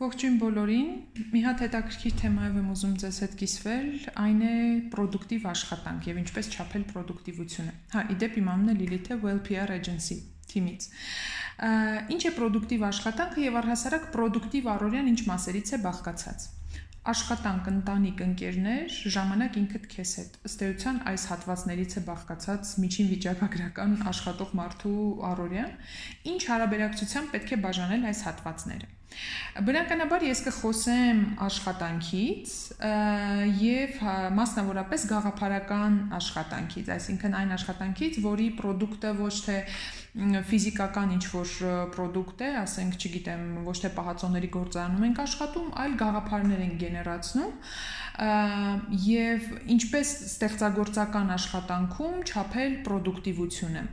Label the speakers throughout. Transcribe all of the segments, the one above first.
Speaker 1: Ողջույն բոլորին։ Մի հատ հետաքրքիր թեմայով եմ ուզում ձեզ հետ կիսվել, այն է պրոդուկտիվ աշխատանք եւ ինչպես չափել պրոդուկտիվությունը։ Հա, իդեպ իմ անունը Լիլիթ է Well PR Agency թիմից։ Ինչ է պրոդուկտիվ աշխատանքը եւ առհասարակ պրոդուկտիվ առօրյան ինչ մասերից է բաղկացած աշխատանք, ընտանիք, ընկերներ, ժամանակ ինքդ քեզ հետ։ Ըստ էության այս հատվածներից է բաղկացած միջին վիճակագրական աշխատող մարդու առօրյան, ինչ հարաբերակցությամբ պետք է բաժանել այս հատվածները։ Բնականաբար ես կխոսեմ աշխատանքից եւ հա, մասնավորապես գաղափարական աշխատանքից, այսինքն այն աշխատանքից, որի ապրանքը ոչ թե ֆիզիկական ինչ որ ապրանք է, ասենք, չգիտեմ, ոչ թե պահածոների գործարանում ենք աշխատում, այլ գաղափարներ են գեներացնում եւ ինչպես ստեղծագործական աշխատանքում չափել պրոդուկտիվությունը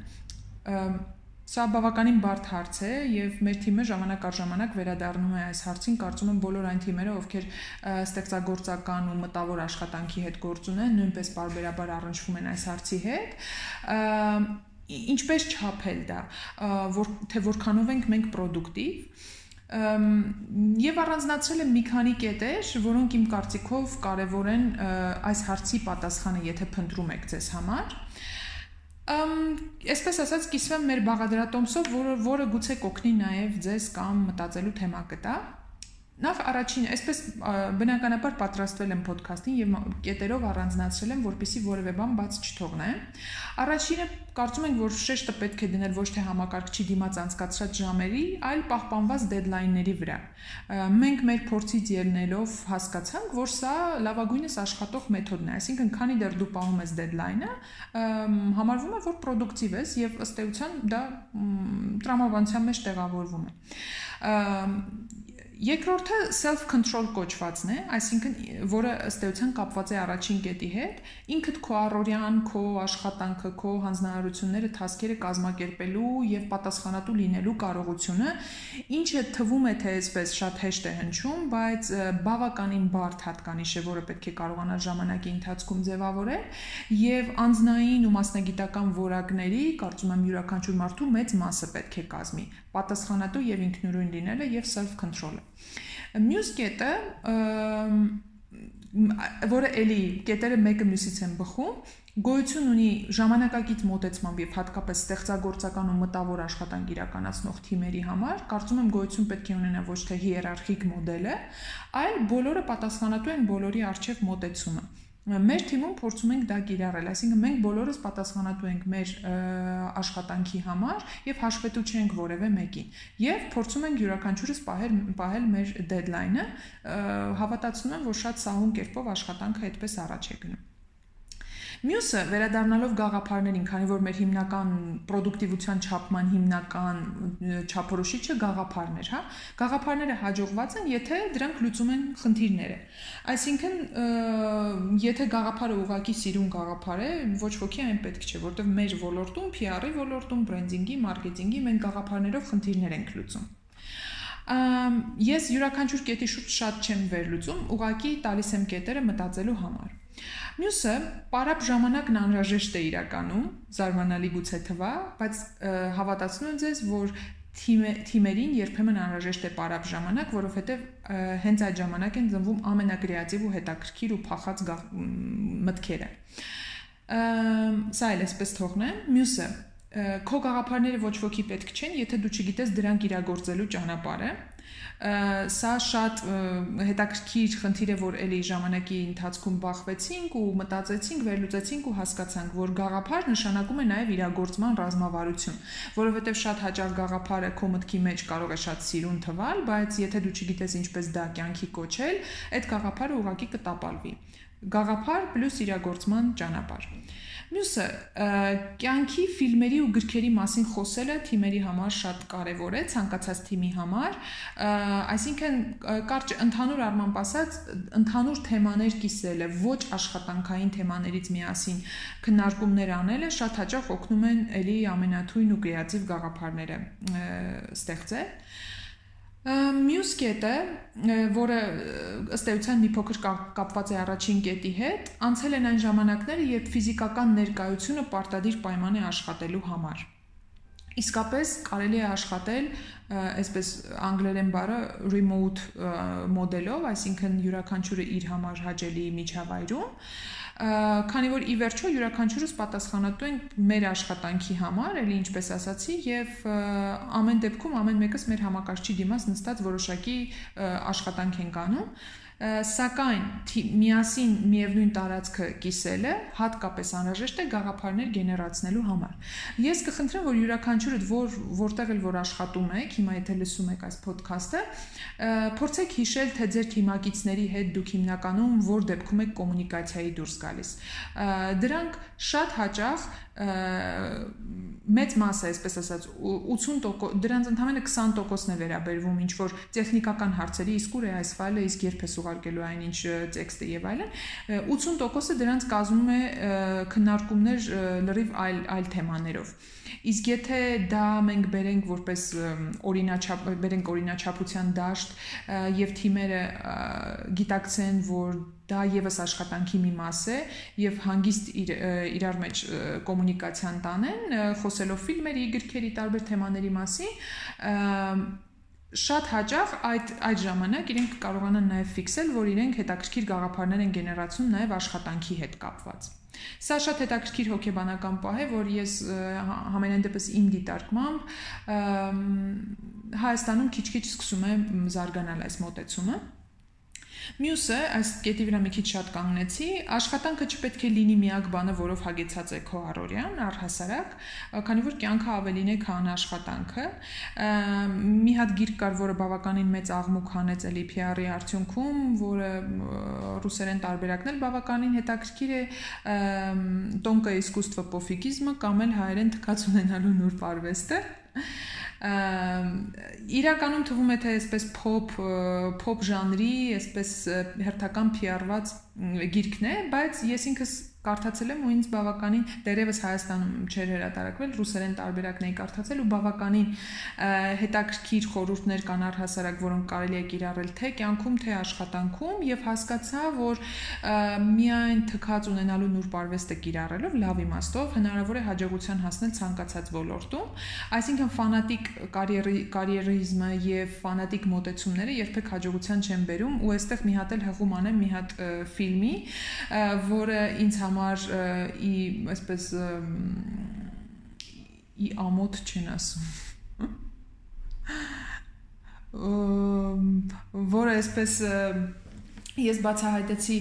Speaker 1: Սա բավականին բարդ հարց է եւ մեր թիմը ժամանակ առ ժամանակ վերադառնում է այս հարցին, կարծում եմ բոլոր այն թիմերը, ովքեր ստեղծագործական ու մտավոր աշխատանքի հետ գործ ունեն, նույնպես բարբերաբար առնչվում են այս հարցի հետ ինչպես չափել դա, որ թե որքանով ենք մենք պրոդուկտիվ եւ առանձնացրել եմ մի քանի կետեր, որոնք իմ կարծիքով կարեւոր են այս հարցի պատասխանը, եթե փնտրում եք ձեզ համար։ Ամ այսպես ասած կիսվեմ մեր բաղադրատոմսով, որը որը գուցե կօգնի նաև ձեզ կամ մտածելու թեմա կտա։ Նախ առաջին, այսպես բնականաբար պատրաստվել եմ ոդքասթին եւ կետերով առանձնացրել եմ, որպեսզի որևէ բան բաց չթողնեմ։ Առաջինը կարծում ենք, որ շեշտը պետք է դնել ոչ թե համակարգչի դիմաց անցկացրած ժամերի, այլ պահպանված դեդլայնների վրա։ Մենք մեր փորձից ելնելով հասկացանք, որ սա լավագույնս աշխատող մեթոդն է, այսինքն քանի դեռ դու պահում ես դեդլայնը, համարվում է, որ պրոդուկտիվ ես եւ ըստ էության դա տրամաբանության մեջ տեղավորվում է Երկրորդը self control կոչվածն է, այսինքն որը ըստ էության կապված է առաջին կետի հետ, ինքդ քո առօրյան, քո աշխատանքը, քո հանձնարարությունները, task-երը կազմակերպելու եւ պատասխանատու լինելու կարողությունը, ինչը թվում է թե այսպես շատ հեշտ է հնչում, բայց բավականին բարդ հատկանիշ է, որը պետք է կարողանալ ժամանակի ընթացքում ձևավորել եւ անznային ու մասնագիտական որակների, կարծում եմ յուրաքանչյուր մարդու մեծ մասը պետք է կազմի պատասխանատու եւ ինքնուրույն լինելը եւ self control-ը։ Մյուս կետը որը էլի կետերը մեկը մյուսից են բխում, գոյություն ունի ժամանակակից մոտեցմամբ եւ հատկապես ստեղծագործական ու մտավոր աշխատանք իրականացնող թիմերի համար, կարծում եմ գոյություն պետք է ունենա ոչ թե հիերարխիկ մոդելը, այլ բոլորը պատասխանատու են բոլորի արժեվ մոտեցումը Մեր թիմում փորձում ենք դա կիրառել, այսինքն մենք բոլորս պատասխանատու ենք մեր աշխատանքի համար եւ հաշվետու չենք որևէ մեկին։ Եվ փորձում ենք յուրաքանչյուրս պահել պահել մեր դեդլայնը, հավատացնում եմ, որ շատ սահուն կերպով աշխատանքը այդպես առաջ է գնում։ Մյուսը վերադառնալով գաղափարներին, քանի որ մեր հիմնական պրոդուկտիվության չափման հիմնական չափորոշիչը գաղափարներ, հա, գաղափարները հաջողված են, եթե դրանք լուծում են խնդիրները։ Այսինքն, եթե գաղափարը ուղակի սիրուն գաղափար է, ոչ ոքի այն պետք չէ, որովհետև մեր ոլորտում, PR-ի ոլորտում, բրենդինգի, մարքեթինգի մենք գաղափարներով խնդիրներ ենք լուծում։ Ես յուրաքանչյուր կետի շուրջ շատ չեմ վերլուծում, ուղակի տալիս եմ կետերը մտածելու համար։ Մյուսը, պարապ ժամանակն անհրաժեշտ է իրականում, զարմանալի գուցե թվա, բայց հավատացնում եմ ձեզ, որ թիմերին երբեմն անհրաժեշտ է պարապ ժամանակ, որովհետև հենց այդ ժամանակ են ծնվում ամենակրեատիվ ու հետաքրքիր ու փախած մտքերը։ Սա էլ էսպես թողնեմ։ Մյուսը, քո գաղափարները ոչ ոքի պետք չեն, եթե դու չգիտես դրանք իրագործելու ճանապարհը Սա շատ հետաքրքիր խնդիր է, որ էլի ժամանակի ընթացքում բախվեցինք ու մտածեցինք, վերլուծեցինք ու հասկացանք, որ գաղափար նշանակում է նաև իրագործման ռազմավարություն, որովհետև շատ հաճախ գաղափարը քո մտքի մեջ կարող է շատ սիրուն թվալ, բայց եթե դու չգիտես ինչպես դա կյանքի կոչել, այդ գաղափարը ուղղակի կտապալվի։ Գաղափար պլյուս իրագործման ճանապարհ։ Մյուսը կյանքի ֆիլմերի ու գրքերի մասին խոսելը թիմերի համար շատ կարևոր է, ցանկացած թիմի համար, այսինքն կարճ ընդհանուր առմամբ ասած, ընդհանուր թեմաներ կիսելը, ոչ աշխատանքային թեմաներից միասին քննարկումներ անելը շատ հաճախ օգնում են էլի ամենաթույն ու կրեատիվ գաղափարները ստեղծել Մյուս կետը, որը ըստ էության մի փոքր կապված է առաջին կետի հետ, անցել են այն ժամանակները, երբ ֆիզիկական ներկայությունը պարտադիր պայման է աշխատելու համար։ իսկապես կարելի է աշխատել այսպես անգլերեն բառը remote մոդելով, այսինքն յուրաքանչյուրը իր համար հաճելի միջավայրում քանի որ ի վերջո յուրաքանչյուրս պատասխանատու ենք մեր աշխատանքի համար, էլի ինչպես ասացի, եւ ամեն դեպքում ամեն մեկս մեր համակարգչի դիմաց նստած որոշակի աշխատանք ենք անում սակայն միասին միևնույն տարածքը կիսելը հատկապես անհրաժեշտ է գաղափարներ գեներացնելու համար։ Ես կխնդրեմ, որ յուրաքանչյուրդ որ որտեղ էլ որ աշխատում եք, հիմա եթե լսում եք այս ոդքասթը, փորձեք հիշել, թե ձեր թիմակիցների հետ դուք հիմնականում որ դեպքում եք կոմունիկացիայի դուրս գալիս։ Դրանք շատ հաճախ մեծ մասը, այսպես ասած, 80% դրանց ընդհանրապես 20%-ն է վերաբերվում ինչ որ տեխնիկական հարցերի, իսկ ուր է այս ֆայլը, իսկ երբ է ուղարկելու այնինչ տեքստը եւ այլն 80%-ը դրանց կազմում է քննարկումներ լրիվ այլ այլ թեմաներով իսկ եթե դա մենք բերենք որպես օրինաչափ բերենք օրինաչափության դաշտ եւ թիմերը գիտակցեն որ դա եւս աշխատանքի մի մաս է եւ հանգիստ իր, իրար մեջ կոմունիկացիան տանեն խոսելով ֆիլմերի, գրքերի, տարբեր թեմաների մասին շատ հաճախ այդ այդ ժամանակ իրենք կարողանան նաև ֆիքսել, որ իրենք հետաքրքիր գաղափարներ են գեներացում նաև աշխատանքի հետ կապված։ Սա շատ հետաքրքիր հոգեբանական պահ է, որ ես համենայն դեպս իմ դիտարկմամբ Հայաստանում քիչ-քիչ սկսում է զարգանալ այս մոտեցումը Մյուսը, այս կետի վրա մի քիչ շատ կանգնեցի, աշխատանքը չպետք է լինի միակ բանը, որով հագեցած է քո առօրյան, առհասարակ, քանի որ կյանքը ավելին է, քան աշխատանքը։ Մի հատ գիրք կար, որը բավականին մեծ աղմուկ հանեց էլի PR-ի արդյունքում, որը ռուսերեն տարբերակնել բավականին հետաքրքիր է Տոնկա իսկուստվա պոֆիգիզմը կամ էլ հայերեն թքած ունենալու նուրբ արվեստը իրականում թվում է թե այսպես pop pop ժանրի, այսպես հերթական PR-ված գիրքն է, բայց ես ինքս կարդացել եմ ու ինձ բավականին դերևս Հայաստանում չէր հրատարակվել, ռուսերեն տարբերակն էի կարդացել ու բավականին հետաքրքիր խորհուրդներ կան առհասարակ, որոնք կարելի է կիրառել թե կյանքում, թե աշխատանքում եւ հասկացա, որ միայն թքած ունենալու նուրբ արվեստը կիրառելով լավ իմաստով հնարավոր է հաջողության հասնել ցանկացած ոլորտում, այսինքն ֆանատիկ կարիերի կարիերիզմը եւ ֆանատիկ մոտեցումները երբեք հաջողության չեն բերում ու այստեղ մի հատ էլ հղում անեմ մի հատ ֆիլմի, որը ինձ համար համար ի այսպես ի ամոթ չեն ասում որը այսպես ես բացահայտեցի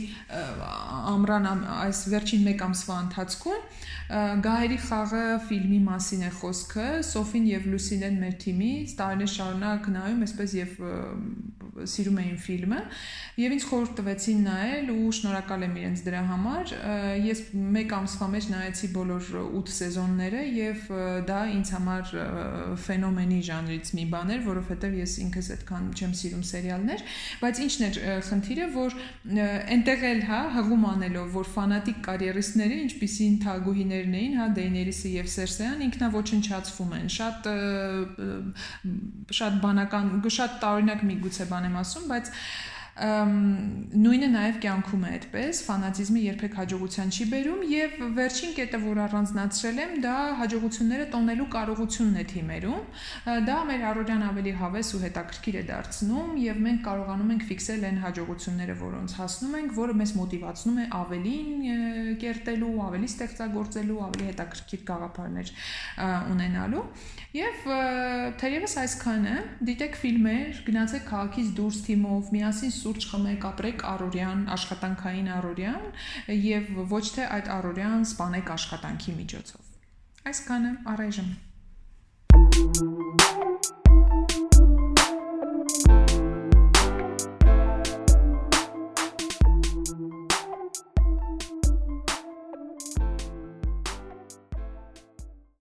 Speaker 1: ամրան այս վերջին 1 ամսվա ընթացքում Գահերի խաղը ֆիլմի մասին է խոսքը։ Սոֆին եւ Լուսինեն մեր թիմից տարիներ շարունակ նայում, այսպես եւ սիրում էին ֆիլմը եւ ինձ խորհուրդ տվեցին նայել ու շնորհակալ եմ իրենց դրա համար։ Ես 1 ամսվա մեջ նայեցի բոլոր 8 սեզոնները եւ դա ինձ համար ֆենոմենի ժանրից մի բան էր, որովհետեւ ես ինքս այդքան չեմ սիրում սերիալներ, բայց ինչն էր խնդիրը, որ այնտեղ էլ հա հղում անելով, որ ֆանատիկ կարիերիստները, ինչպիսին թագուհիներն էին, հա Դեյներիսը եւ Սերսեան ինքնաոչնչացվում են։ Շատ շատ բանական, շատ տարօրինակ միգուցե բան եմ ասում, բայց նույնը նաև կյանքում է այդպես, ֆանատիզմը երբեք հաջողության չի բերում եւ վերջին կետը, որ առանձնացրել եմ, դա հաջողությունները տոնելու կարողությունն է թիմերում։ Դա մեր առօրյան ավելի հավես ու հետաքրքիր է դարձնում եւ մենք կարողանում ենք ֆիքսել այն հաջողությունները, որոնց հասնում ենք, որը մեզ մոտիվացնում է ավելին կերտելու, ավելի ստեղծագործելու, ավելի հետաքրքիր գաղափարներ ունենալու։ Եվ թերևս այսքանը, դիտեք ֆիլմեր, գնացեք քաղաքից դուրս թիմով, միասին սուրճ խմեք, ապրեք առօրյան, աշխատանքային առօրյան եւ ոչ թե այդ առօրյան սպանեք աշխատանքի միջոցով։ Այսքանը առայժմ։ Thank you